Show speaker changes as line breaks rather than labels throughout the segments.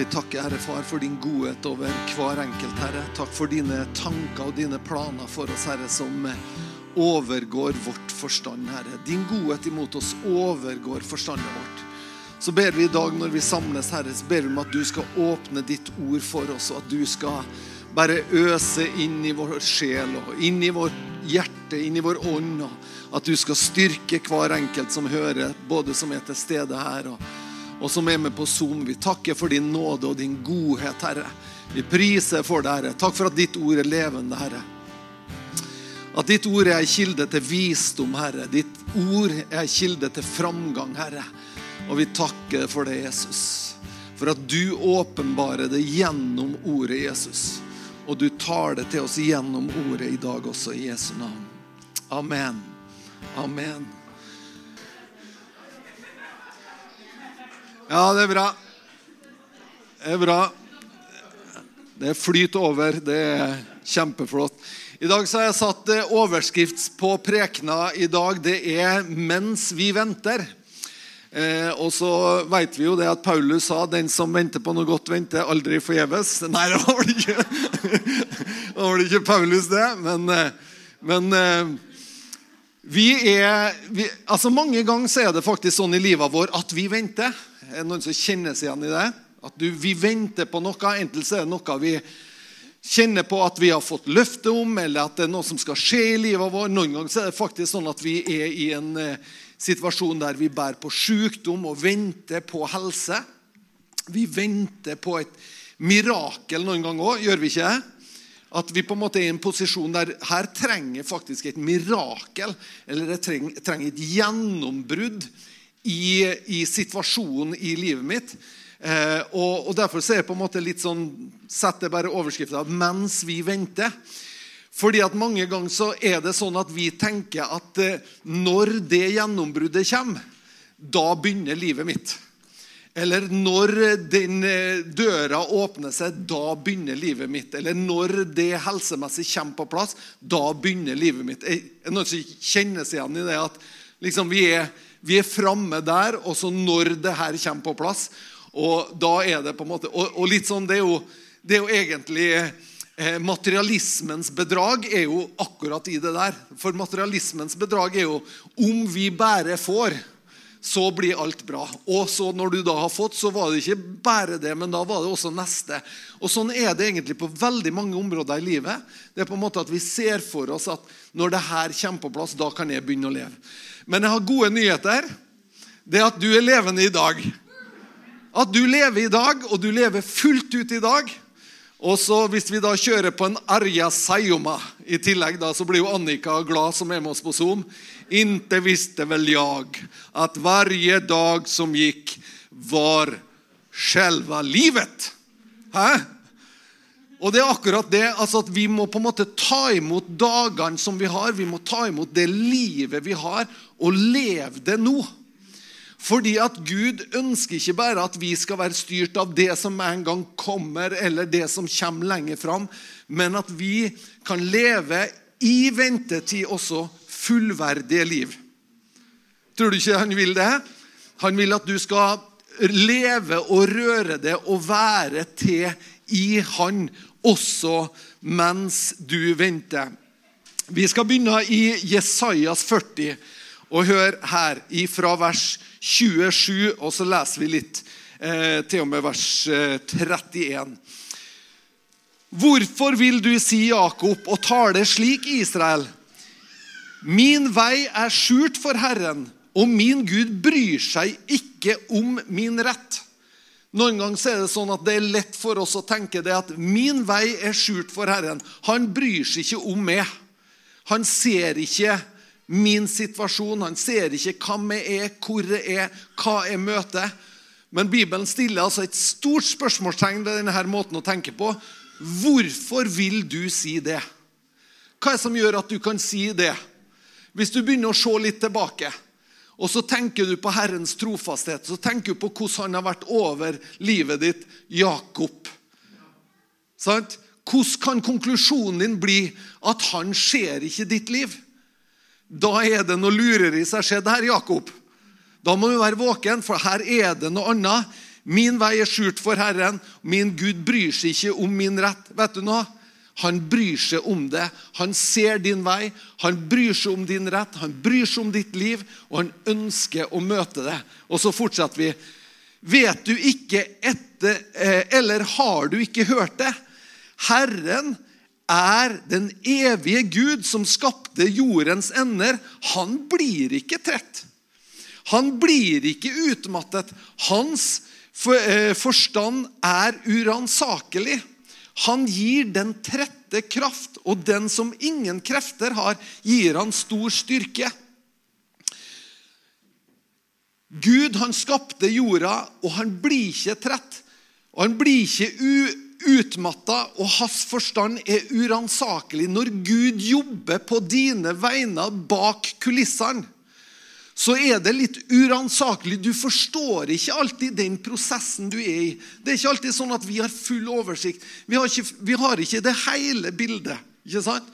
Vi takker, Herre Far, for din godhet over hver enkelt, Herre. Takk for dine tanker og dine planer for oss, Herre, som overgår vårt forstand, Herre. Din godhet imot oss overgår forstandet vårt. Så ber vi i dag når vi samles, Herre, så ber vi om at du skal åpne ditt ord for oss, og at du skal bare øse inn i vår sjel og inn i vårt hjerte, inn i vår ånd. og At du skal styrke hver enkelt som hører, både som er til stede her og, og som er med på Zoom. Vi takker for din nåde og din godhet, Herre. Vi priser for deg, Herre. Takk for at ditt ord er levende, Herre. At ditt ord er en kilde til visdom, Herre. Ditt ord er en kilde til framgang, Herre. Og vi takker for det, Jesus. For at du åpenbarer det gjennom ordet Jesus. Og du tar det til oss gjennom ordet i dag også, i Jesu navn. Amen. Amen. Ja, det er bra. Det er bra. Det flyter over. Det er kjempeflott. I dag så har jeg satt eh, overskrift på prekena i dag. Det er 'Mens vi venter'. Eh, og så vet vi jo det at Paulus sa 'den som venter på noe godt, venter aldri forgjeves'. Nei, det var vel ikke, det var ikke Paulus, det. Men, eh, men eh, vi er vi, altså Mange ganger så er det faktisk sånn i livet vår at vi venter. Er det noen som kjenner seg igjen i det? At du, vi venter på noe. Enten så er det noe vi kjenner på at vi har fått løfte om, eller at det er noe som skal skje i livet vår. Noen ganger så er det faktisk sånn at vi er i en eh, situasjon der vi bærer på sykdom og venter på helse. Vi venter på et mirakel noen ganger òg, gjør vi ikke? At vi på en måte er i en posisjon der her trenger faktisk et mirakel, eller jeg trenger, et gjennombrudd i, i situasjonen i livet mitt. Eh, og, og, Derfor så er det på en måte litt sånn setter bare overskrifta 'mens vi venter'. Fordi at Mange ganger så er det sånn at vi tenker at eh, når det gjennombruddet kommer, da begynner livet mitt. Eller når den eh, døra åpner seg, da begynner livet mitt. Eller når det helsemessig kommer på plass, da begynner livet mitt. Er noe som kjenner seg igjen i det at liksom vi er, vi er framme der, og så når det her kommer på plass, og da er det på en måte, og, og litt sånn, det er jo, det er jo egentlig eh, Materialismens bedrag er jo akkurat i det der. For materialismens bedrag er jo om vi bare får, så blir alt bra. Og så når du da har fått, så var det ikke bare det, men da var det også neste. Og Sånn er det egentlig på veldig mange områder i livet. Det er på en måte at Vi ser for oss at når det her kommer på plass, da kan jeg begynne å leve. Men jeg har gode nyheter. Det er at du er levende i dag. At du lever i dag, og du lever fullt ut i dag. Og så Hvis vi da kjører på en Arja Sayoma i tillegg, da, så blir jo Annika glad som er med oss på Zoom. Inte visste vel jeg at varje dag som gikk, var selve livet. Hæ? Og det er akkurat det, altså at Vi må på en måte ta imot dagene som vi har. Vi må ta imot det livet vi har, og leve det nå. Fordi at Gud ønsker ikke bare at vi skal være styrt av det som en gang kommer, eller det som kommer lenger fram, men at vi kan leve i ventetid også fullverdige liv. Tror du ikke han vil det? Han vil at du skal leve og røre det og være til i Han også mens du venter. Vi skal begynne i Jesajas 40 og hør her fra vers 27, og så leser vi litt eh, til og med vers eh, 31. Hvorfor vil du si Jakob og tale slik, Israel? Min vei er skjult for Herren, og min Gud bryr seg ikke om min rett. Noen ganger er det sånn at det er lett for oss å tenke det at min vei er skjult for Herren. Han bryr seg ikke om meg. Han ser ikke min situasjon. Han ser ikke hvem jeg er, hvor jeg er, hva jeg møter. Men Bibelen stiller altså et stort spørsmålstegn ved denne måten å tenke på. Hvorfor vil du si det? Hva er det som gjør at du kan si det? Hvis du begynner å se litt tilbake, og så tenker du på Herrens trofasthet, så tenker du på hvordan han har vært over livet ditt, Jakob. Sant? Hvordan kan konklusjonen din bli at han ser ikke ditt liv? Da er det noe lureri som har skjedd her, Jakob. Da må du være våken, for her er det noe annet. Min vei er skjult for Herren. Min Gud bryr seg ikke om min rett. Vet du noe? Han bryr seg om det. Han ser din vei, han bryr seg om din rett, han bryr seg om ditt liv, og han ønsker å møte det. Og så fortsetter vi. Vet du ikke etter, eh, eller har du ikke hørt det? Herren er den evige Gud som skapte jordens ender. Han blir ikke trett. Han blir ikke utmattet. Hans eh, forstand er uransakelig. Han gir den trette kraft, og den som ingen krefter har, gir han stor styrke. Gud han skapte jorda, og han blir ikke trett. Og han blir ikke utmatta, og hans forstand er uransakelig. Når Gud jobber på dine vegne bak kulissene, så er det litt uransakelig. Du forstår ikke alltid den prosessen du er i. Det er ikke alltid sånn at vi har full oversikt. Vi har ikke, vi har ikke det hele bildet. ikke sant?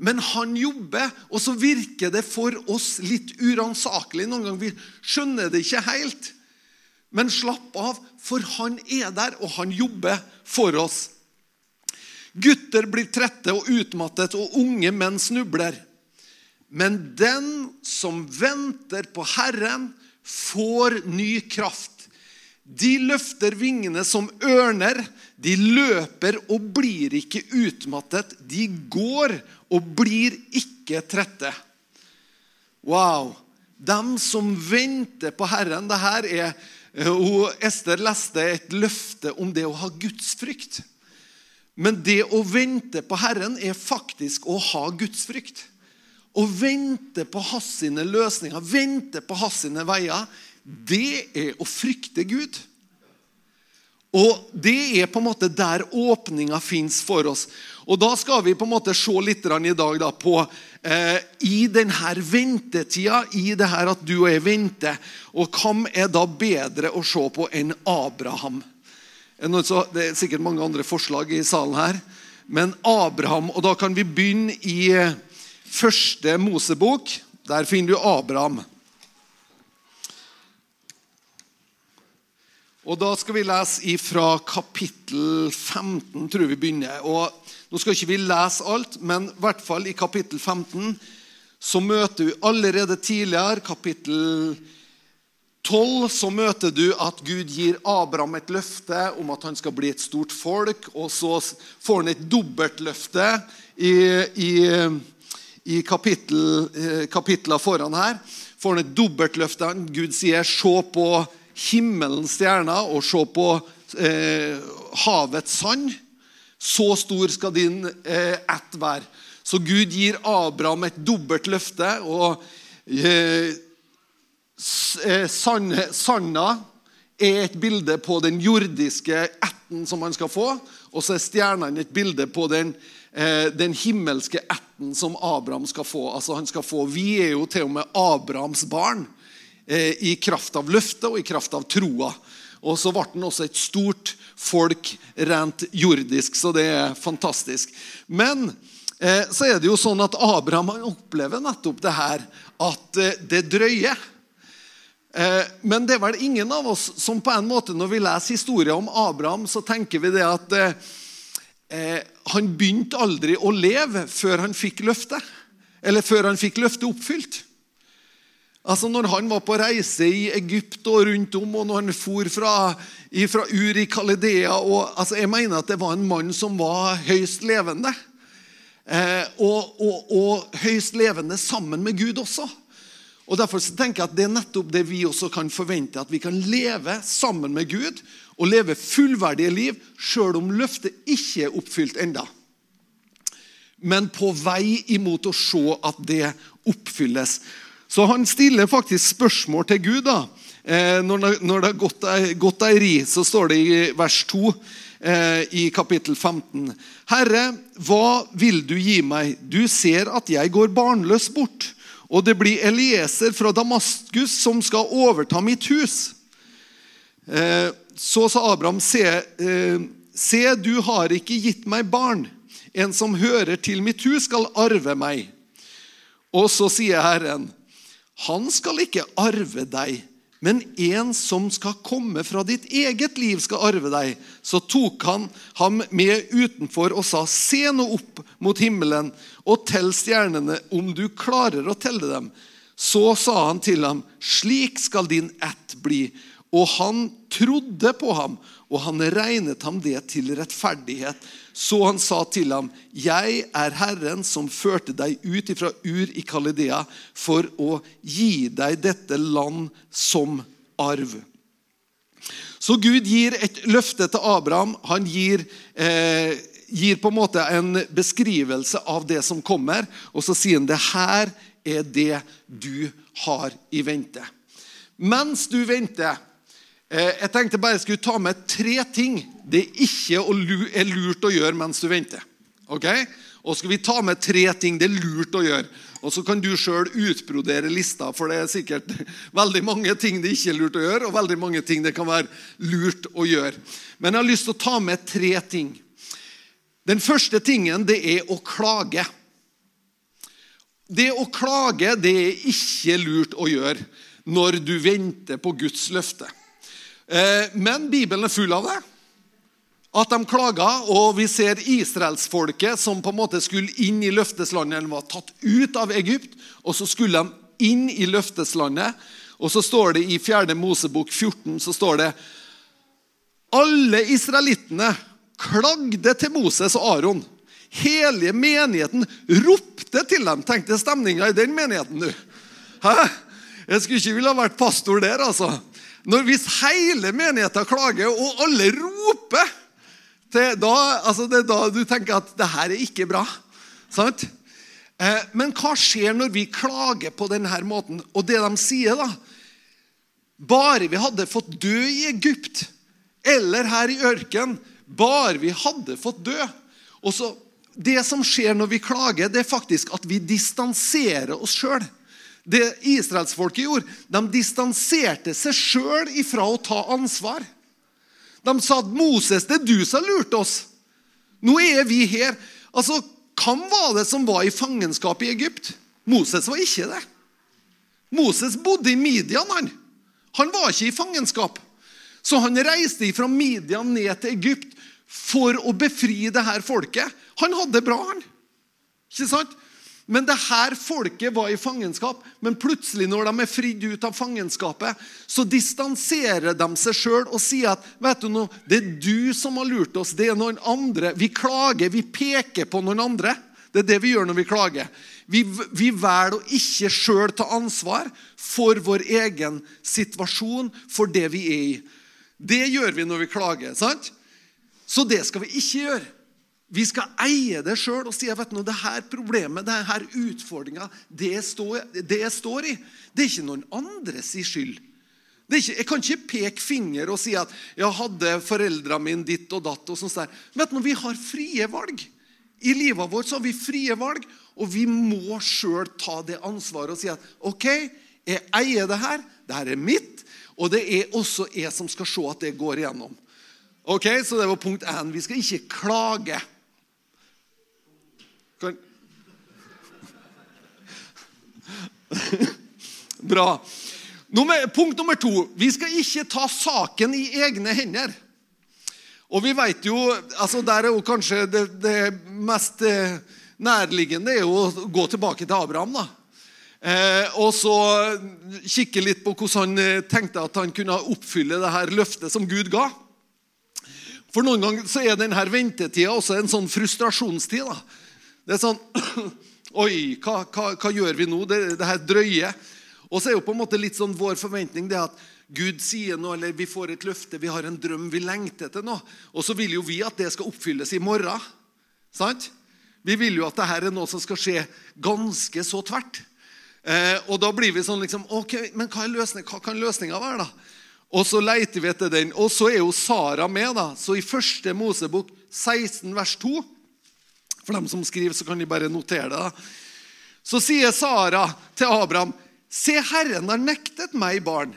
Men han jobber, og så virker det for oss litt uransakelig. Noen ganger vi skjønner det ikke helt. Men slapp av, for han er der, og han jobber for oss. Gutter blir trette og utmattet, og unge menn snubler. Men den som venter på Herren, får ny kraft. De løfter vingene som ørner. De løper og blir ikke utmattet. De går og blir ikke trette. Wow. Dem som venter på Herren det her er, og Ester leste et løfte om det å ha gudsfrykt. Men det å vente på Herren er faktisk å ha gudsfrykt. Å vente på hans sine løsninger, vente på hans sine veier, det er å frykte Gud. Og Det er på en måte der åpninga fins for oss. Og Da skal vi på en måte se litt i dag da, på i denne ventetida, i det her at du og jeg venter. Og hvem er da bedre å se på enn Abraham? Det er sikkert mange andre forslag i salen her. Men Abraham, og da kan vi begynne i Første Mosebok, der finner du Abraham. Og Da skal vi lese ifra kapittel 15, tror vi begynner. Og Nå skal ikke vi lese alt, men i hvert fall i kapittel 15 så møter vi allerede tidligere, kapittel 12, så møter du at Gud gir Abraham et løfte om at han skal bli et stort folk. Og så får han et dobbeltløfte i, i i eh, kapitlene foran her får han et dobbeltløfte. Gud sier 'se på himmelens stjerner og se på eh, havets sand'. Så stor skal din eh, ett være. Så Gud gir Abraham et dobbelt løfte. og eh, eh Sanda er et bilde på den jordiske ætten som han skal få. Og så er stjernene et bilde på den Eh, den himmelske ætten som Abraham skal få. Altså han skal få. Vi er jo til og med Abrahams barn i kraft av løftet og i kraft av troa. Og så ble han også et stort folk rent jordisk, så det er fantastisk. Men eh, så er det jo sånn at Abraham opplever nettopp det her, at det drøyer. Men det er vel ingen av oss som på en måte, når vi leser historien om Abraham, så tenker vi det at eh, han begynte aldri å leve før han fikk løftet. Eller før han fikk løftet oppfylt. Altså Når han var på reise i Egypt og rundt om, og når han for fra, fra Ur i Kalidea og, altså Jeg mener at det var en mann som var høyst levende. Eh, og, og, og, høyst levende sammen med Gud også. Og Derfor tenker jeg at det er nettopp det vi også kan forvente. At vi kan leve sammen med Gud og leve fullverdige liv sjøl om løftet ikke er oppfylt enda. Men på vei imot å se at det oppfylles. Så han stiller faktisk spørsmål til Gud. da. Eh, når det har gått gått ei ri, så står det i vers 2 eh, i kapittel 15. Herre, hva vil du gi meg? Du ser at jeg går barnløs bort. Og det blir Elieser fra Damaskus som skal overta mitt hus. Eh, så sa Abraham, se, se, du har ikke gitt meg barn. En som hører til mitt hus, skal arve meg. Og så sier Herren, han skal ikke arve deg, men en som skal komme fra ditt eget liv, skal arve deg. Så tok han ham med utenfor og sa, se nå opp mot himmelen og tell stjernene, om du klarer å telle dem. Så sa han til ham, slik skal din ett bli. Og han trodde på ham, og han regnet ham det til rettferdighet. Så han sa til ham, 'Jeg er Herren som førte deg ut fra Ur i Kalidea for å gi deg dette land som arv.' Så Gud gir et løfte til Abraham. Han gir, eh, gir på en måte en beskrivelse av det som kommer, og så sier han det her er det du har i vente. Mens du venter jeg tenkte bare jeg skulle ta med tre ting det ikke er lurt å gjøre mens du venter. Ok? Og skal vi ta med tre ting det er lurt å gjøre. Og så kan du sjøl utbrodere lista, for det er sikkert veldig mange ting det ikke er lurt å gjøre, og veldig mange ting det kan være lurt å gjøre. Men jeg har lyst til å ta med tre ting. Den første tingen det er å klage. Det å klage det er ikke lurt å gjøre når du venter på Guds løfte. Eh, men Bibelen er full av det. At de klaga, og vi ser israelsfolket som på en måte skulle inn i løfteslandet. De var tatt ut av Egypt, og så skulle de inn i løfteslandet. Og så står det i 4. Mosebok 14 så står det alle israelittene klagde til Moses og Aron. Hele menigheten ropte til dem. Tenk deg stemninga i den menigheten, du. Hæ? Jeg skulle ikke ville ha vært pastor der, altså. Når Hvis hele menigheten klager, og alle roper til, da, altså Det er da du tenker at det her er ikke bra. Sant? Eh, men hva skjer når vi klager på denne måten? Og det de sier, da Bare vi hadde fått dø i Egypt eller her i ørkenen Bare vi hadde fått dø. Og så, Det som skjer når vi klager, det er faktisk at vi distanserer oss sjøl det israelsfolket gjorde, de distanserte seg sjøl ifra å ta ansvar. De sa at 'Moses, det er du som har lurt oss. Nå er vi her.' Altså, Hvem var det som var i fangenskap i Egypt? Moses var ikke det. Moses bodde i Midian. Han Han var ikke i fangenskap. Så han reiste fra Midian ned til Egypt for å befri det her folket. Han hadde det bra, han. Ikke sant? Men det her folket var i fangenskap. Men plutselig, når de er fridd ut av fangenskapet, så distanserer de seg sjøl og sier at vet du noe, det er du som har lurt oss. Det er noen andre. Vi klager, vi peker på noen andre. Det er det vi gjør når vi klager. Vi, vi velger å ikke sjøl ta ansvar for vår egen situasjon, for det vi er i. Det gjør vi når vi klager. sant? Så det skal vi ikke gjøre. Vi skal eie det sjøl og si at det her problemet, det her utfordringa, det, det jeg står i, det er ikke noen andres skyld. Ikke, jeg kan ikke peke finger og si at jeg hadde foreldrene mine ditt og datt. og sånt der. Vet du, Vi har frie valg. I livet vårt så har vi frie valg, og vi må sjøl ta det ansvaret og si at OK, jeg eier det her. Det her er mitt, og det er også jeg som skal se at det går igjennom. Ok, Så det var punkt én. Vi skal ikke klage. Kan... Bra. Nummer, punkt nummer to. Vi skal ikke ta saken i egne hender. Og vi vet jo, altså Der er jo kanskje det, det mest eh, nærliggende er jo å gå tilbake til Abraham. da. Eh, og så kikke litt på hvordan han eh, tenkte at han kunne oppfylle det her løftet som Gud ga. For noen ganger så er denne ventetida også en sånn frustrasjonstid. da. Det er sånn Oi, hva, hva, hva gjør vi nå? Det, det her drøye. Og så er jo på en måte litt sånn vår forventning det at Gud sier noe, eller vi får et løfte, vi har en drøm, vi lengter etter noe. Og så vil jo vi at det skal oppfylles i morgen. Sant? Vi vil jo at det her er noe som skal skje ganske så tvert. Eh, og da blir vi sånn liksom ok, Men hva, hva kan løsninga være, da? Og så leiter vi etter den. Og så er jo Sara med. da. Så i første Mosebok 16 vers 2 for dem som skriver, så kan de bare notere det. Så sier Sara til Abraham, 'Se, Herren har nektet meg barn.'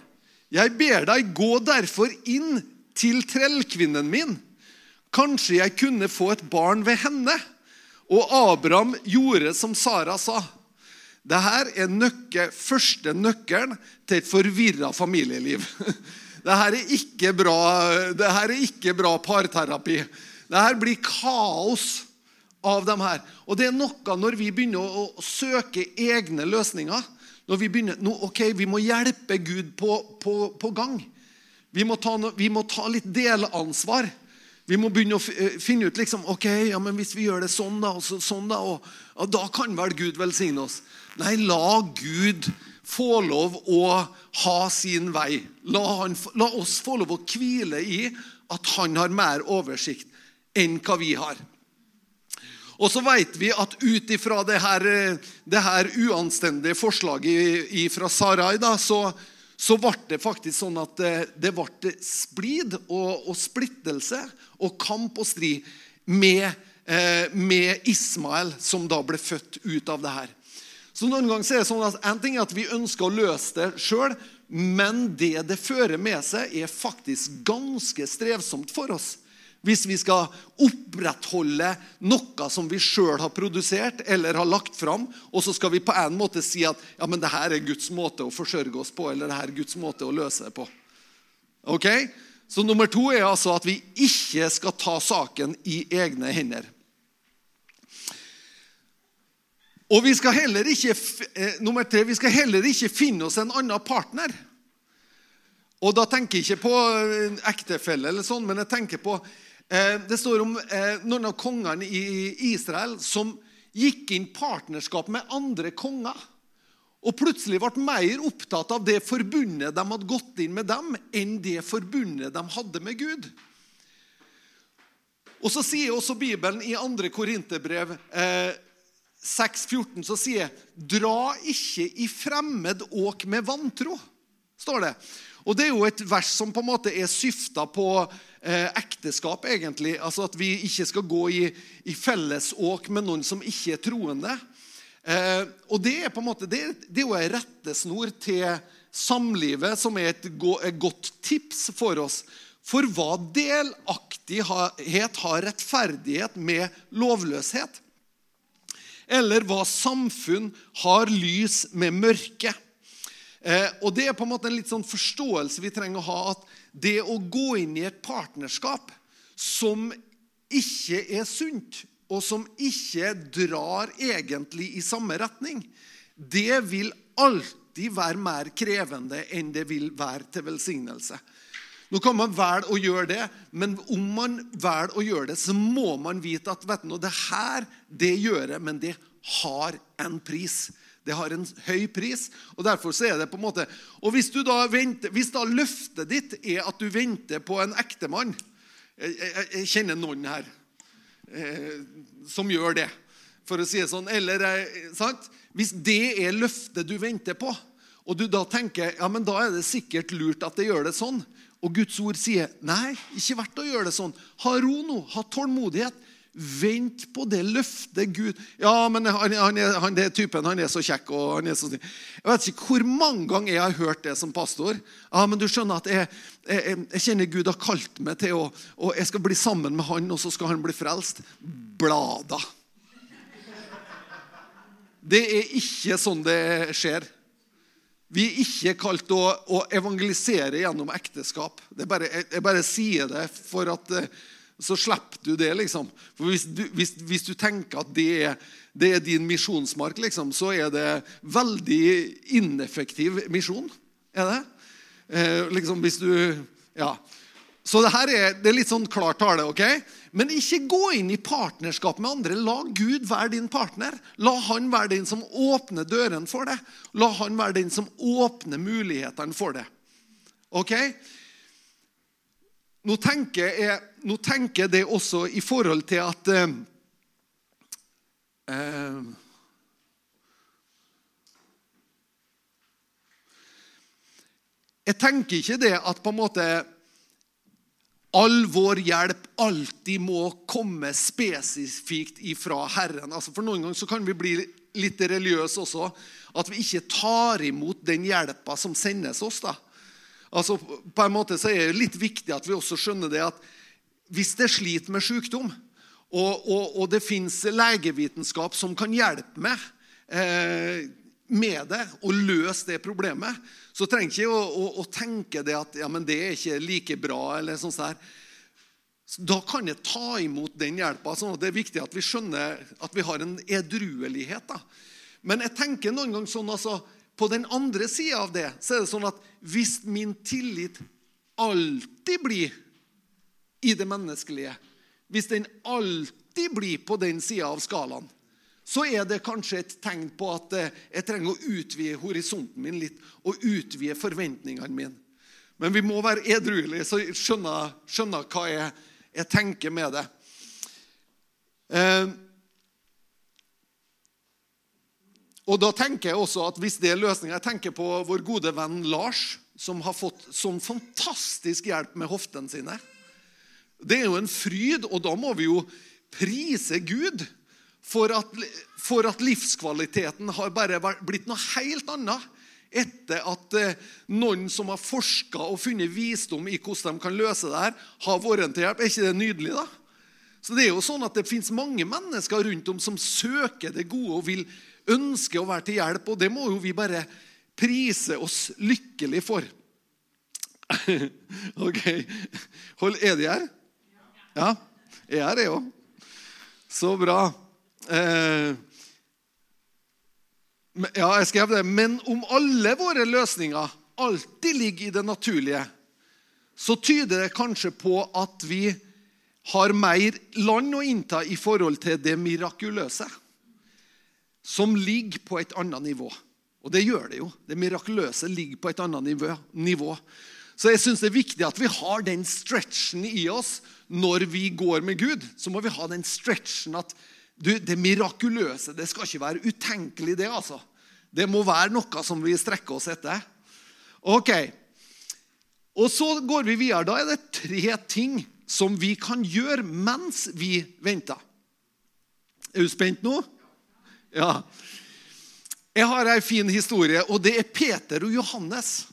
'Jeg ber deg, gå derfor inn til trellkvinnen min.' 'Kanskje jeg kunne få et barn ved henne.' Og Abraham gjorde som Sara sa. Dette er nøkke, første nøkkelen til et forvirra familieliv. Dette er ikke bra, dette er ikke bra parterapi. Dette blir kaos av dem her. Og det er noe når vi begynner å, søke egne løsninger. Når vi begynner, no, ok, vi må hjelpe Gud på, på, på gang. Vi må, ta, vi må ta litt delansvar. Vi må begynne å eh, finne ut liksom, ok, ja, men hvis vi gjør det sånn, da, og så, sånn da, og, og da kan vel Gud velsigne oss. Nei, la Gud få lov å ha sin vei. La, han, la oss få lov å hvile i at han har mer oversikt enn hva vi har. Og så vet vi at ut ifra det det her uanstendige forslaget fra Sarai, da, så, så ble det faktisk sånn at det, det ble splid og, og, splittelse og kamp og strid med, eh, med, Ismael, som da ble født ut av det her. Så noen ganger er det sånn at En ting er at vi ønsker å løse det sjøl, men det det fører med seg, er faktisk ganske strevsomt for oss. Hvis vi skal opprettholde noe som vi sjøl har produsert eller har lagt fram, og så skal vi på en måte si at ja, men det her er Guds måte å forsørge oss på, eller det her er Guds måte å løse det på. Ok? Så nummer to er altså at vi ikke skal ta saken i egne hender. Og vi skal heller ikke, eh, nummer tre, vi skal heller ikke finne oss en annen partner. Og da tenker jeg ikke på ektefelle, eller sånn, men jeg tenker på Eh, det står om eh, noen av kongene i Israel som gikk inn partnerskap med andre konger. Og plutselig ble mer opptatt av det forbundet de hadde gått inn med dem, enn det forbundet de hadde med Gud. Og så sier også Bibelen i 2. Korinterbrev eh, 6,14 så sier 'Dra ikke i fremmed åk med vantro', står det. Og Det er jo et vers som på en måte er syfta på eh, ekteskap, egentlig. Altså At vi ikke skal gå i, i fellesåk med noen som ikke er troende. Eh, og Det er på en måte, det, det er jo ei rettesnor til samlivet, som er et, go, et godt tips for oss. For hva delaktighet har rettferdighet med lovløshet? Eller hva samfunn har lys med mørke? Eh, og Det er på en måte en litt sånn forståelse vi trenger å ha. At det å gå inn i et partnerskap som ikke er sunt, og som ikke drar egentlig i samme retning, det vil alltid være mer krevende enn det vil være til velsignelse. Nå kan man velge å gjøre det, men om man velger å gjøre det, så må man vite at vet du, det her det gjør jeg, men det har en pris. Det har en høy pris. og derfor så er det på en måte, og Hvis, da venter, hvis da løftet ditt er at du venter på en ektemann jeg, jeg, jeg kjenner noen her eh, som gjør det, for å si det sånn. Eller, eh, sant? Hvis det er løftet du venter på, og du da tenker ja, men da er det sikkert lurt at jeg gjør det sånn, og Guds ord sier nei, ikke verdt å gjøre det sånn. Ha ro nå, ha tålmodighet. Vent på det løftet Gud Ja, men han, han, er, han er typen, han er så kjekk. og han er så... Jeg vet ikke hvor mange ganger jeg har hørt det som pastor. Ja, men du skjønner at jeg, jeg, jeg kjenner Gud har kalt meg til å og jeg skal bli sammen med han, og så skal han bli frelst. Blada. Det er ikke sånn det skjer. Vi er ikke kalt å, å evangelisere gjennom ekteskap. Bare, jeg, jeg, bare sier det for at eh, så slipper du det, liksom. For hvis du, hvis, hvis du tenker at det er, det er din misjonsmark, liksom, så er det veldig ineffektiv misjon. Er det? Eh, liksom hvis du Ja. Så det her er, det er litt sånn klar tale. ok? Men ikke gå inn i partnerskap med andre. La Gud være din partner. La han være den som åpner dørene for det. La han være den som åpner mulighetene for det. Ok? Nå tenker, jeg, nå tenker jeg det også i forhold til at eh, eh, Jeg tenker ikke det at på en måte all vår hjelp alltid må komme spesifikt ifra Herren. Altså for Noen ganger så kan vi bli litt religiøse også. At vi ikke tar imot den hjelpa som sendes oss. da. Altså, på en måte så er det litt viktig at vi også skjønner det at hvis det sliter med sykdom, og, og, og det fins legevitenskap som kan hjelpe meg, eh, med det og løse det problemet, så trenger ikke å, å, å tenke det at ja, men det er ikke like bra. eller sånn der. Da kan jeg ta imot den hjelpa. sånn Det er viktig at vi skjønner at vi har en edruelighet. da. Men jeg tenker noen gang sånn altså, på den andre sida av det så er det sånn at hvis min tillit alltid blir i det menneskelige, hvis den alltid blir på den sida av skalaen, så er det kanskje et tegn på at eh, jeg trenger å utvide horisonten min litt og utvide forventningene mine. Men vi må være edruelige, så skjønner, skjønner hva jeg, jeg, tenker med det. Eh, og da tenker Jeg også at hvis det er løsninga Jeg tenker på vår gode venn Lars, som har fått sånn fantastisk hjelp med hoftene sine. Det er jo en fryd, og da må vi jo prise Gud for at, for at livskvaliteten har bare blitt noe helt annet etter at eh, noen som har forska og funnet visdom i hvordan de kan løse det her, har vært til hjelp. Er ikke det nydelig, da? Så Det er jo sånn at det fins mange mennesker rundt om som søker det gode og vil ønske å være til hjelp, og det må jo vi bare prise oss lykkelig for. ok. Er de her? Ja. Jeg er det òg. Så bra. Eh, ja, jeg skrev det. Men om alle våre løsninger alltid ligger i det naturlige, så tyder det kanskje på at vi har mer land å innta i forhold til det mirakuløse, som ligger på et annet nivå. Og det gjør det jo. Det mirakuløse ligger på et annet nivå. Så jeg syns det er viktig at vi har den stretchen i oss når vi går med Gud. Så må vi ha den stretchen at du, det mirakuløse det skal ikke være utenkelig, det. altså. Det må være noe som vi strekker oss etter. Ok. Og så går vi videre. Da er det tre ting som vi kan gjøre mens vi venter. Er du spent nå? Ja. Jeg har ei en fin historie, og det er Peter og Johannes.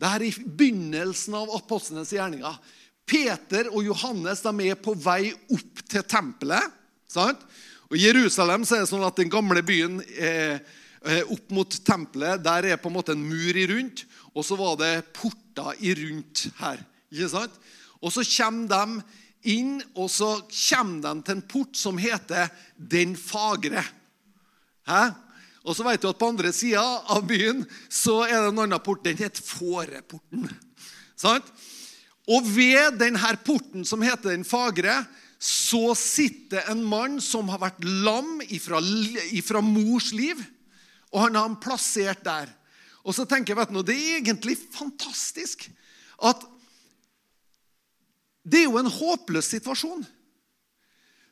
Det er i begynnelsen av apostlenes gjerninger. Peter og Johannes de er på vei opp til tempelet. sant? Og I Jerusalem så er det sånn at den gamle byen eh, opp mot tempelet, der er på en måte en mur i rundt, og så var det porter i rundt her. ikke sant? Og så kommer de inn, og så kommer de til en port som heter Den fagre. Hæ? Og så vet du at På andre sida av byen så er det en annen port. Den heter Fåreporten. Sant? Og ved denne porten som heter Den fagre, så sitter en mann som har vært lam ifra, ifra mors liv, og han har han plassert der. Og så tenker jeg, vet du, Det er egentlig fantastisk at det er jo en håpløs situasjon.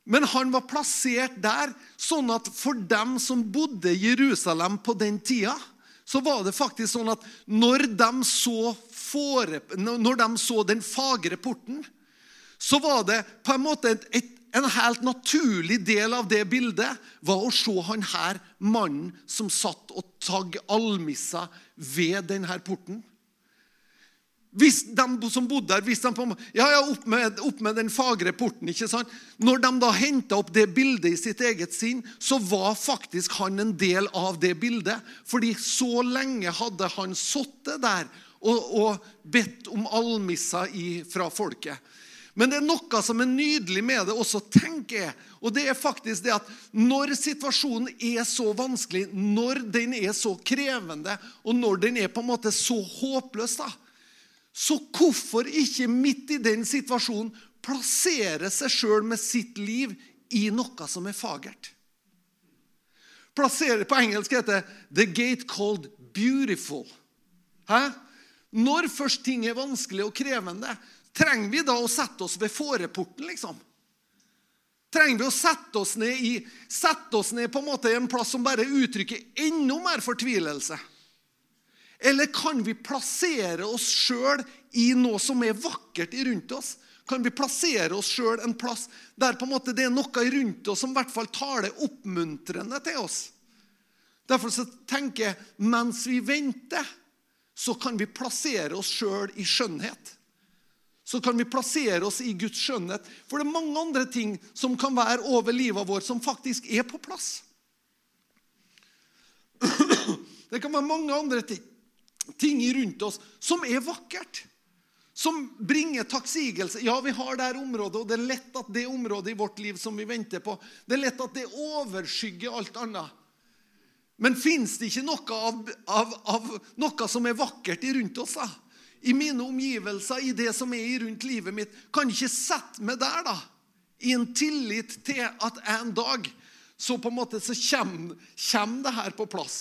Men han var plassert der sånn at for dem som bodde i Jerusalem på den tida, så var det faktisk sånn at når de så, fore, når de så den fagre porten, så var det på en måte et, et, en helt naturlig del av det bildet var å se han her mannen som satt og tagg almisser ved denne porten. Hvis de som bodde der, hvis de på, ja, ja, opp med, opp med, den fagre porten. ikke sant? Når de da henta opp det bildet i sitt eget sinn, så var faktisk han en del av det bildet. Fordi så lenge hadde han sittet der og, og bedt om almisser fra folket. Men det er noe som er nydelig med det også, tenker jeg. Og det er faktisk det at når situasjonen er så vanskelig, når den er så krevende, og når den er på en måte så håpløs, da, så hvorfor ikke midt i den situasjonen plassere seg sjøl med sitt liv i noe som er fagert? Plassere, På engelsk heter 'the gate called beautiful'. Hæ? Når først ting er vanskelig og krevende, Trenger vi da å sette oss ved fåreporten, liksom? Trenger vi å sette oss ned i sette oss ned på en måte i en plass som bare uttrykker enda mer fortvilelse? Eller kan vi plassere oss sjøl i noe som er vakkert rundt oss? Kan vi plassere oss sjøl en plass der på en måte det er noe rundt oss som i hvert fall taler oppmuntrende til oss? Derfor så tenker jeg mens vi venter, så kan vi plassere oss sjøl i skjønnhet så kan vi plassere oss i Guds skjønnhet. For det er mange andre ting som kan være over livet vårt, som faktisk er på plass. Det kan være mange andre ting, ting rundt oss som er vakkert. Som bringer takksigelse. Ja, vi har det her området, og det er lett at det området i vårt liv som vi venter på, det er lett at det overskygger alt annet. Men fins det ikke noe, av, av, av, noe som er vakkert rundt oss? da? I mine omgivelser, i det som er rundt livet mitt. Kan ikke sette meg der, da. I en tillit til at en dag så på en måte så kommer, kommer det her på plass.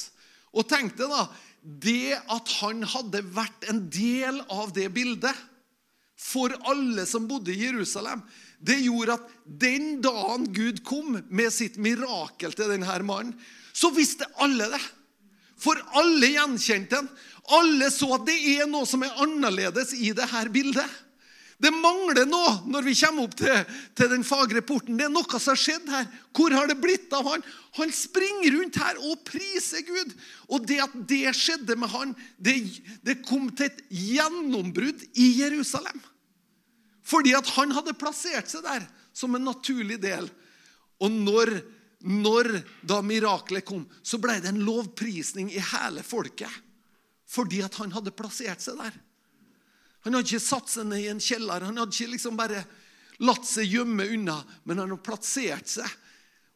Og tenk deg da, det at han hadde vært en del av det bildet for alle som bodde i Jerusalem, det gjorde at den dagen Gud kom med sitt mirakel til denne mannen, så visste alle det. For alle gjenkjente den. Alle så at det er noe som er annerledes i dette bildet. Det mangler noe når vi kommer opp til, til, den fagre porten. Det er noe som har skjedd her. Hvor har det blitt av han? Han springer rundt her og priser Gud. Og det at det skjedde med han, det, det kom til et gjennombrudd i Jerusalem. Fordi at han hadde plassert seg der som en naturlig del. Og når, når da miraklet kom, så ble det en lovprisning i hele folket. Fordi at han hadde plassert seg der. Han hadde ikke satt seg ned i en kjeller. Han hadde ikke liksom bare latt seg gjemme unna, men han hadde plassert seg.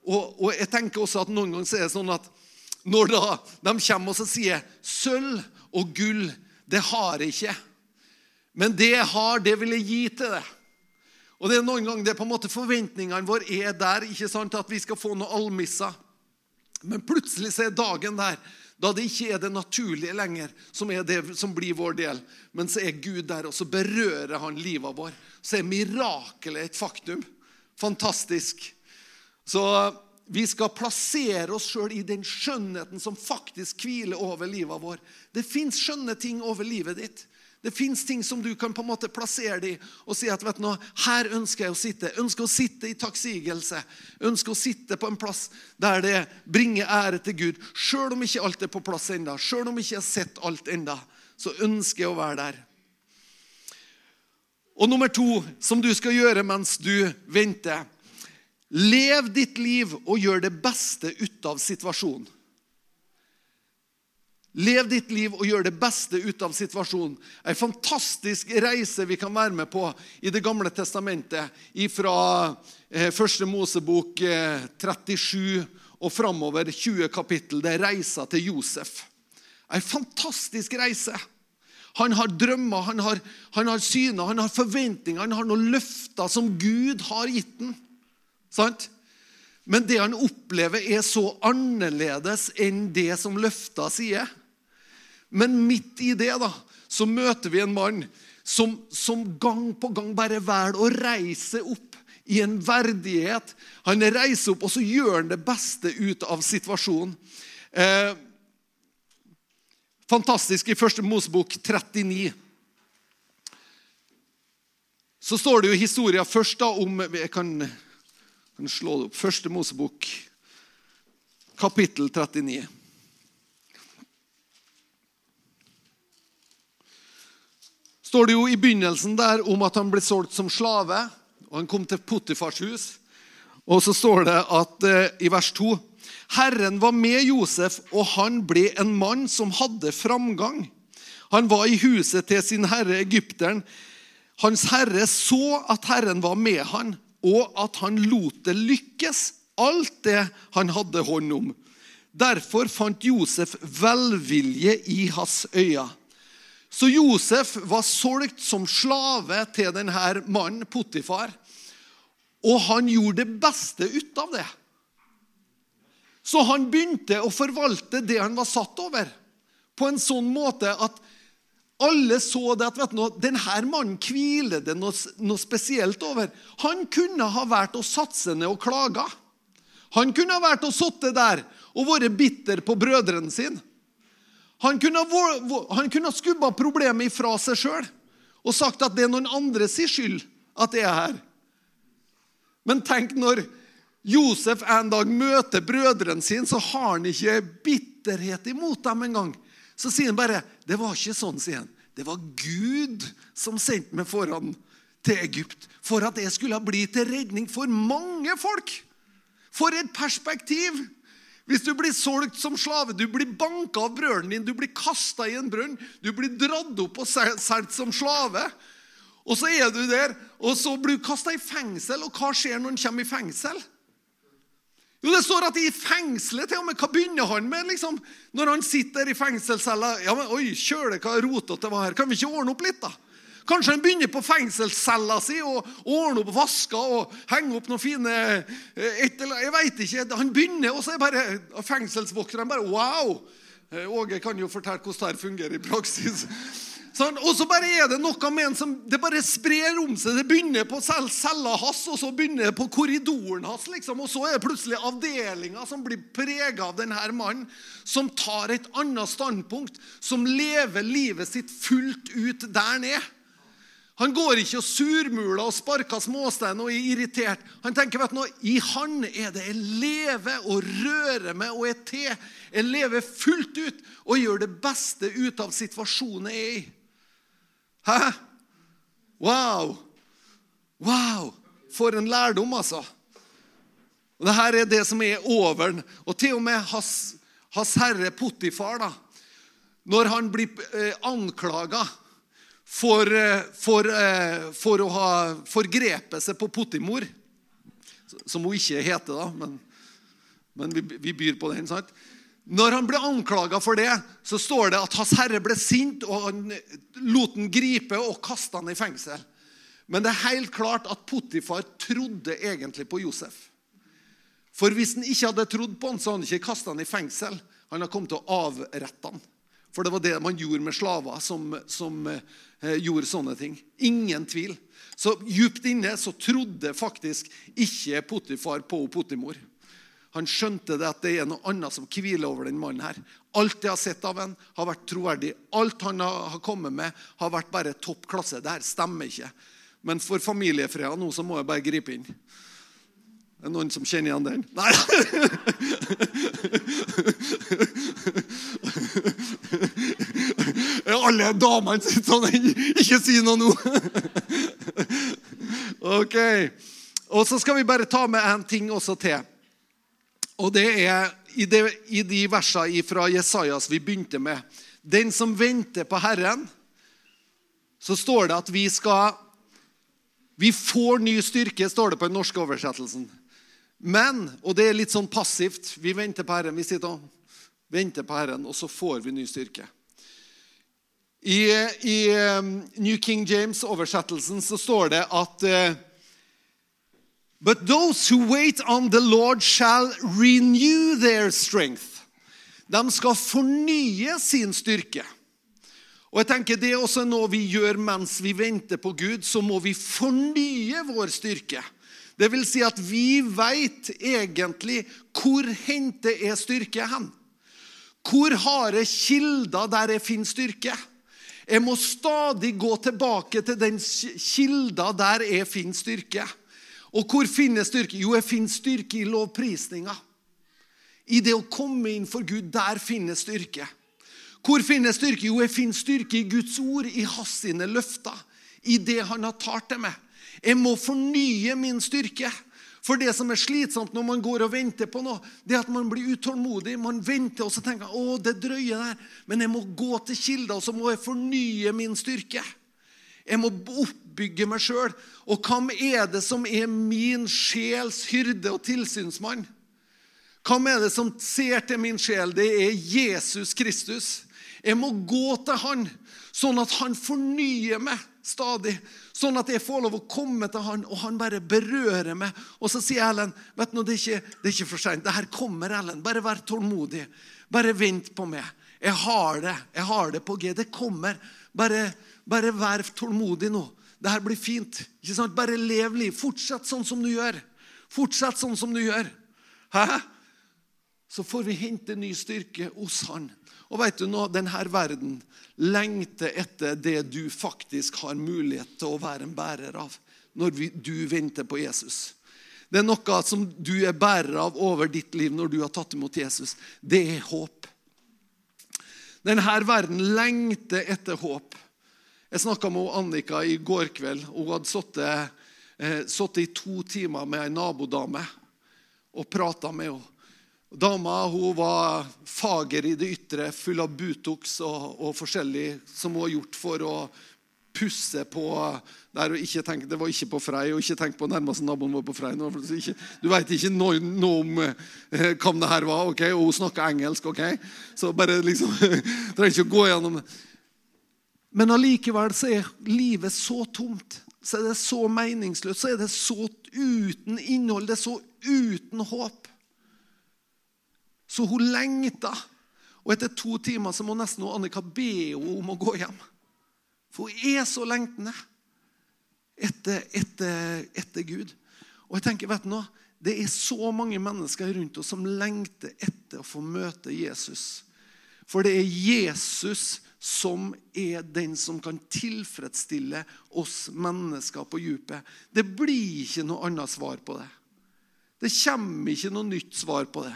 Og, og jeg tenker også at Noen ganger er det sånn at når da de kommer og sier 'sølv og gull, det har jeg ikke', men det jeg har, det vil jeg gi til deg. Og det er noen ganger det er på en måte Forventningene våre er der ikke sant, at vi skal få noe almisser. Men plutselig så er dagen der da det ikke er det naturlige lenger som er det som blir vår del. Men så er Gud der, og så berører han livet vår. Så er mirakelet et faktum. Fantastisk. Så vi skal plassere oss sjøl i den skjønnheten som faktisk hviler over livet vår. Det fins skjønne ting over livet ditt. Det fins ting som du kan på en måte plassere deg i og si at vet du, her ønsker jeg å sitte. Ønsker å sitte i takksigelse. Ønsker å sitte på en plass der det bringer ære til Gud. Sjøl om ikke alt er på plass ennå, sjøl om ikke jeg har sett alt ennå, så ønsker jeg å være der. Og nummer to, som du skal gjøre mens du venter Lev ditt liv og gjør det beste ut av situasjonen. Lev ditt liv og gjør det beste ut av situasjonen. En fantastisk reise vi kan være med på i Det gamle testamentet. Fra eh, første Mosebok 37 eh, og framover 20 kapittel. Det er reisa til Josef. En fantastisk reise. Han har drømmer, han har, han har syner, han har forventninger, han har noen løfter som Gud har gitt ham. Sant? Men det han opplever, er så annerledes enn det som løfta sier. Men midt i det da, så møter vi en mann som, som gang på gang bare velger å reise opp i en verdighet. Han reiser opp, og så gjør han det beste ut av situasjonen. Eh, fantastisk i første Mosebok 39. Så står det jo historia først da om Jeg kan, kan slå det opp. Første Mosebok, kapittel 39. står det jo i begynnelsen der om at han ble solgt som slave. og Han kom til Potifars hus. Og så står det at eh, i vers 2 Herren var med Josef, og han ble en mann som hadde framgang. Han var i huset til sin herre egypteren. Hans herre så at Herren var med han, og at han lot det lykkes, alt det han hadde hånd om. Derfor fant Josef velvilje i hans øyne. Så Josef var solgt som slave til denne mannen, Potifar. Og han gjorde det beste ut av det. Så han begynte å forvalte det han var satt over, på en sånn måte at alle så det at vet du, denne mannen hviler det noe, noe, spesielt over. Han kunne ha vært å satse ned og klaga. Han kunne ha vært å sitte der og vært bitter på brødrene sine. Han kunne, han kunne skubba problemet ifra seg sjøl og sagt at det er noen andres skyld at det er her. Men tenk når Josef en dag møter brødrene sine, så har han ikke bitterhet imot dem engang. Så sier han bare 'Det var ikke sånn', sier han. 'Det var Gud som sendte meg foran til Egypt' for at jeg skulle bli til redning for mange folk. For et perspektiv! Hvis du blir solgt som slave, du blir banka av brødren din, du blir kasta i en brønn, du blir dratt opp og solgt som slave. Og så er du der, og så blir du kasta i fengsel. Og hva skjer når han kommer i fengsel? Jo, Det står at i fengselet til og med, Hva begynner han med liksom, når han sitter i fengselscella? Ja, men Oi, kjøle, hva rotete det var her. Kan vi ikke ordne opp litt, da? Kanskje han begynner på fengselscella si og ordner opp vasker og henger opp noen fine eh, et eller, Jeg vet ikke. Han begynner, og så er bare fengselsvokterne bare Wow! Eh, Åge kan jo fortelle hvordan det fungerer i praksis. Sånn, og så bare er det noe med en som det bare sprer om seg. Det begynner på cella hans, og så begynner det på korridoren hans. Liksom, og så er det plutselig avdelinga som blir prega av denne mannen, som tar et annet standpunkt, som lever livet sitt fullt ut der er. Han går ikke og surmuler og sparker småstein og er irritert. Han tenker vet du, i han er det jeg lever og rører meg og er til. Jeg lever fullt ut og gjør det beste ut av situasjonen jeg er i. Hæ? Wow! Wow! For en lærdom, altså. Og det er det som er over. Og til og med hans, hans herre Potifar, da, når han blir eh, anklaga for, eh, for, eh, for, å ha forgrepet seg på Potimor, som hun ikke heter, da, men, men vi, vi byr på den. sant? Når han ble anklaga for det, så står det at Hans Herre ble sint, og han lot han gripe og kaste han i fengsel. Men det er helt klart at Potifar trodde egentlig på Josef. For hvis han ikke hadde trodd på han, så hadde han ikke kasta han i fengsel. Han hadde kommet til å avrette han. For det var det man gjorde med slaver som, som eh, gjorde sånne ting. Ingen tvil. Så djupt inne så trodde faktisk ikke Potifar på Potimor. Han skjønte det at det er noe annet som hviler over den mannen. her. Alt jeg har sett av ham, har vært troverdig. Alt han har kommet med, har vært bare topp klasse. Det her stemmer ikke. Men for familiefreda nå så må jeg bare gripe inn. Er det noen som kjenner igjen den? Nei! Alle damene sitter sånn Ikke si noe nå! Ok. Og så skal vi bare ta med en ting også til. Og det er i, de, i de versene fra Jesajas vi begynte med. Den som venter på Herren, så står det at vi skal Vi får ny styrke, står det på den norske oversettelsen. Men, og det er litt sånn passivt Vi venter på Herren. Vi sitter og venter på Herren, og så får vi ny styrke. I, i um, New King James-oversettelsen så står det at uh, But those who wait on the Lord shall renew their strength. De skal fornye sin styrke. Og jeg tenker Det er også noe vi gjør mens vi venter på Gud. Så må vi fornye vår styrke. Det vil si at vi veit egentlig hvor hente er styrke hen. Hvor harde kilder der jeg finner styrke? Jeg må stadig gå tilbake til den kilda der jeg finner styrke. Og hvor finner jeg styrke? Jo, jeg finner styrke i lovprisninga. I det å komme inn for Gud, der finner jeg styrke. Hvor finner jeg styrke? Jo, jeg finner styrke i Guds ord, i hans sine løfter. I det han har talt til meg. Jeg må fornye min styrke. For det som er slitsomt når man går og venter på noe, det er at man blir utålmodig. Man venter og så tenker å, det drøyer der. Men jeg må gå til kilder, og så må jeg fornye min styrke. Jeg må oppbygge meg sjøl. Og hvem er det som er min sjels hyrde og tilsynsmann? Hvem er det som ser til min sjel? Det er Jesus Kristus. Jeg må gå til han, sånn at han fornyer meg stadig. Sånn at jeg får lov å komme til han, og han bare berører meg. Og så sier Ellen vet du, det er ikke, det er ikke for seint. Det her kommer, Ellen. Bare vær tålmodig. Bare vent på meg. Jeg har det. Jeg har det på G. Det kommer. Bare bare vær tålmodig nå. Det her blir fint. Ikke sant? Bare lev liv. Fortsett sånn som du gjør. Fortsett sånn som du gjør. Hæ? Så får vi hente ny styrke hos Han. Og vet du nå, denne verden lengter etter det du faktisk har mulighet til å være en bærer av når du venter på Jesus. Det er noe som du er bærer av over ditt liv når du har tatt imot Jesus. Det er håp. Denne verden lengter etter håp. Jeg snakka med Annika i går kveld. Hun hadde sittet, eh, i to timer med ei nabodame og prata med henne. Dama hun var fager i det ytre, full av Butox og, og forskjellig som hun har gjort for å pusse på der og ikke tenk, Det var ikke på Frei, og ikke tenk på nærmeste naboen var på Frei. Ikke, du vet ikke noe, noe om eh, hvem det her var, ok? og hun snakker engelsk. ok? Så bare liksom, trenger ikke å gå gjennom. Men allikevel så er livet så tomt. Så er det så meningsløst. Så er det så uten innhold. Det er så uten håp. Så hun lengta. Og etter to timer så må nesten Annika be henne om å gå hjem. For hun er så lengtende etter, etter, etter Gud. Og jeg tenker, vet du noe? Det er så mange mennesker rundt oss som lengter etter å få møte Jesus. For det er Jesus som er den som kan tilfredsstille oss mennesker på djupet. Det blir ikke noe annet svar på det. Det kommer ikke noe nytt svar på det.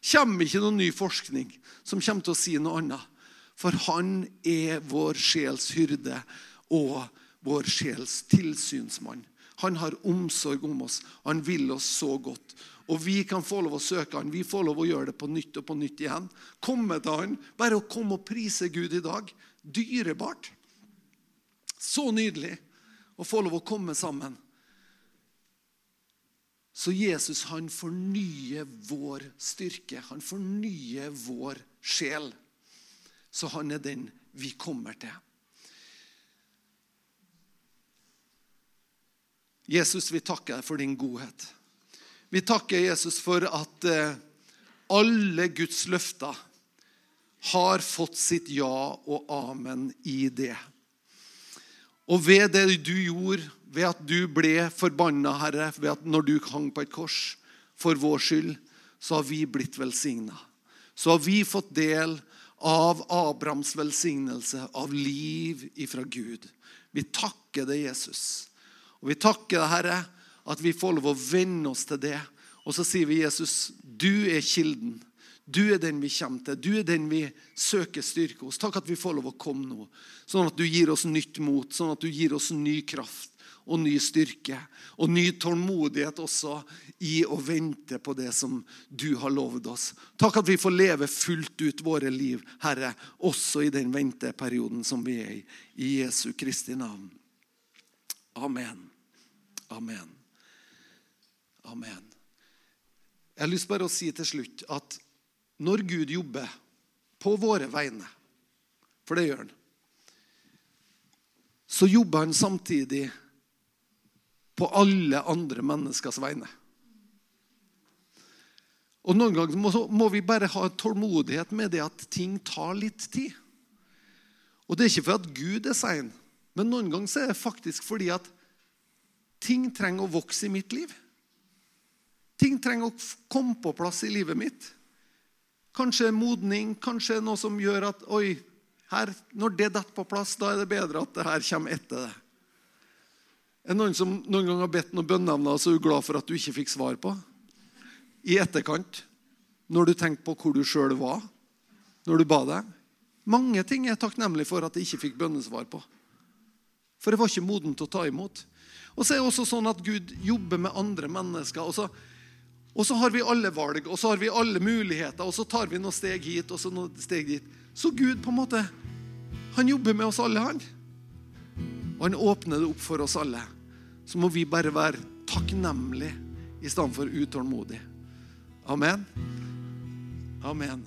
Kommer ikke noen ny forskning som kommer til å si noe annet. For han er vår sjels hyrde og vår sjels tilsynsmann. Han har omsorg om oss. Han vil oss så godt. Og vi kan få lov å søke han. Vi får lov å gjøre det på nytt og på nytt igjen. Komme til han. Bare å komme og prise Gud i dag. Dyrebart. Så nydelig å få lov å komme sammen. Så Jesus han fornyer vår styrke. Han fornyer vår sjel. Så han er den vi kommer til. Jesus, vi takker deg for din godhet. Vi takker Jesus for at eh, alle Guds løfter har fått sitt ja og amen i det. Og ved det du gjorde, ved at du ble forbanna, Herre, ved at når du hang på et kors for vår skyld, så har vi blitt velsigna. Så har vi fått del av Abrahams velsignelse, av liv ifra Gud. Vi takker deg, Jesus. Og Vi takker deg, Herre, at vi får lov å venne oss til det. Og så sier vi, Jesus, du er kilden. Du er den vi kommer til. Du er den vi søker styrke hos. Takk at vi får lov å komme nå, sånn at du gir oss nytt mot, sånn at du gir oss ny kraft og ny styrke. Og ny tålmodighet også i å vente på det som du har lovd oss. Takk at vi får leve fullt ut våre liv, Herre, også i den venteperioden som vi er i. I Jesu Kristi navn. Amen. Amen. Amen. Jeg har lyst bare å si til slutt at når Gud jobber på våre vegne, for det gjør han, så jobber han samtidig på alle andre menneskers vegne. Og Noen ganger må vi bare ha tålmodighet med det at ting tar litt tid. Og Det er ikke for at Gud er sein, men noen ganger er det faktisk fordi at ting trenger å vokse i mitt liv. Ting trenger å komme på plass i livet mitt. Kanskje modning, kanskje noe som gjør at oi, her, når det detter på plass, da er det bedre at det her kommer etter det. Er det noen som noen gang har bedt noen bønnevner og så er glad for at du ikke fikk svar på? I etterkant, når du tenker på hvor du sjøl var når du ba deg? Mange ting er jeg takknemlig for at jeg ikke fikk bønnesvar på. For jeg var ikke moden til å ta imot. Og så er det også sånn at Gud jobber med andre mennesker. og så og så har vi alle valg, og så har vi alle muligheter, og så tar vi noen steg hit og så noen steg dit. Så Gud på en måte, han jobber med oss alle, han. Og han åpner det opp for oss alle. Så må vi bare være takknemlige i stedet for utålmodige. Amen. Amen.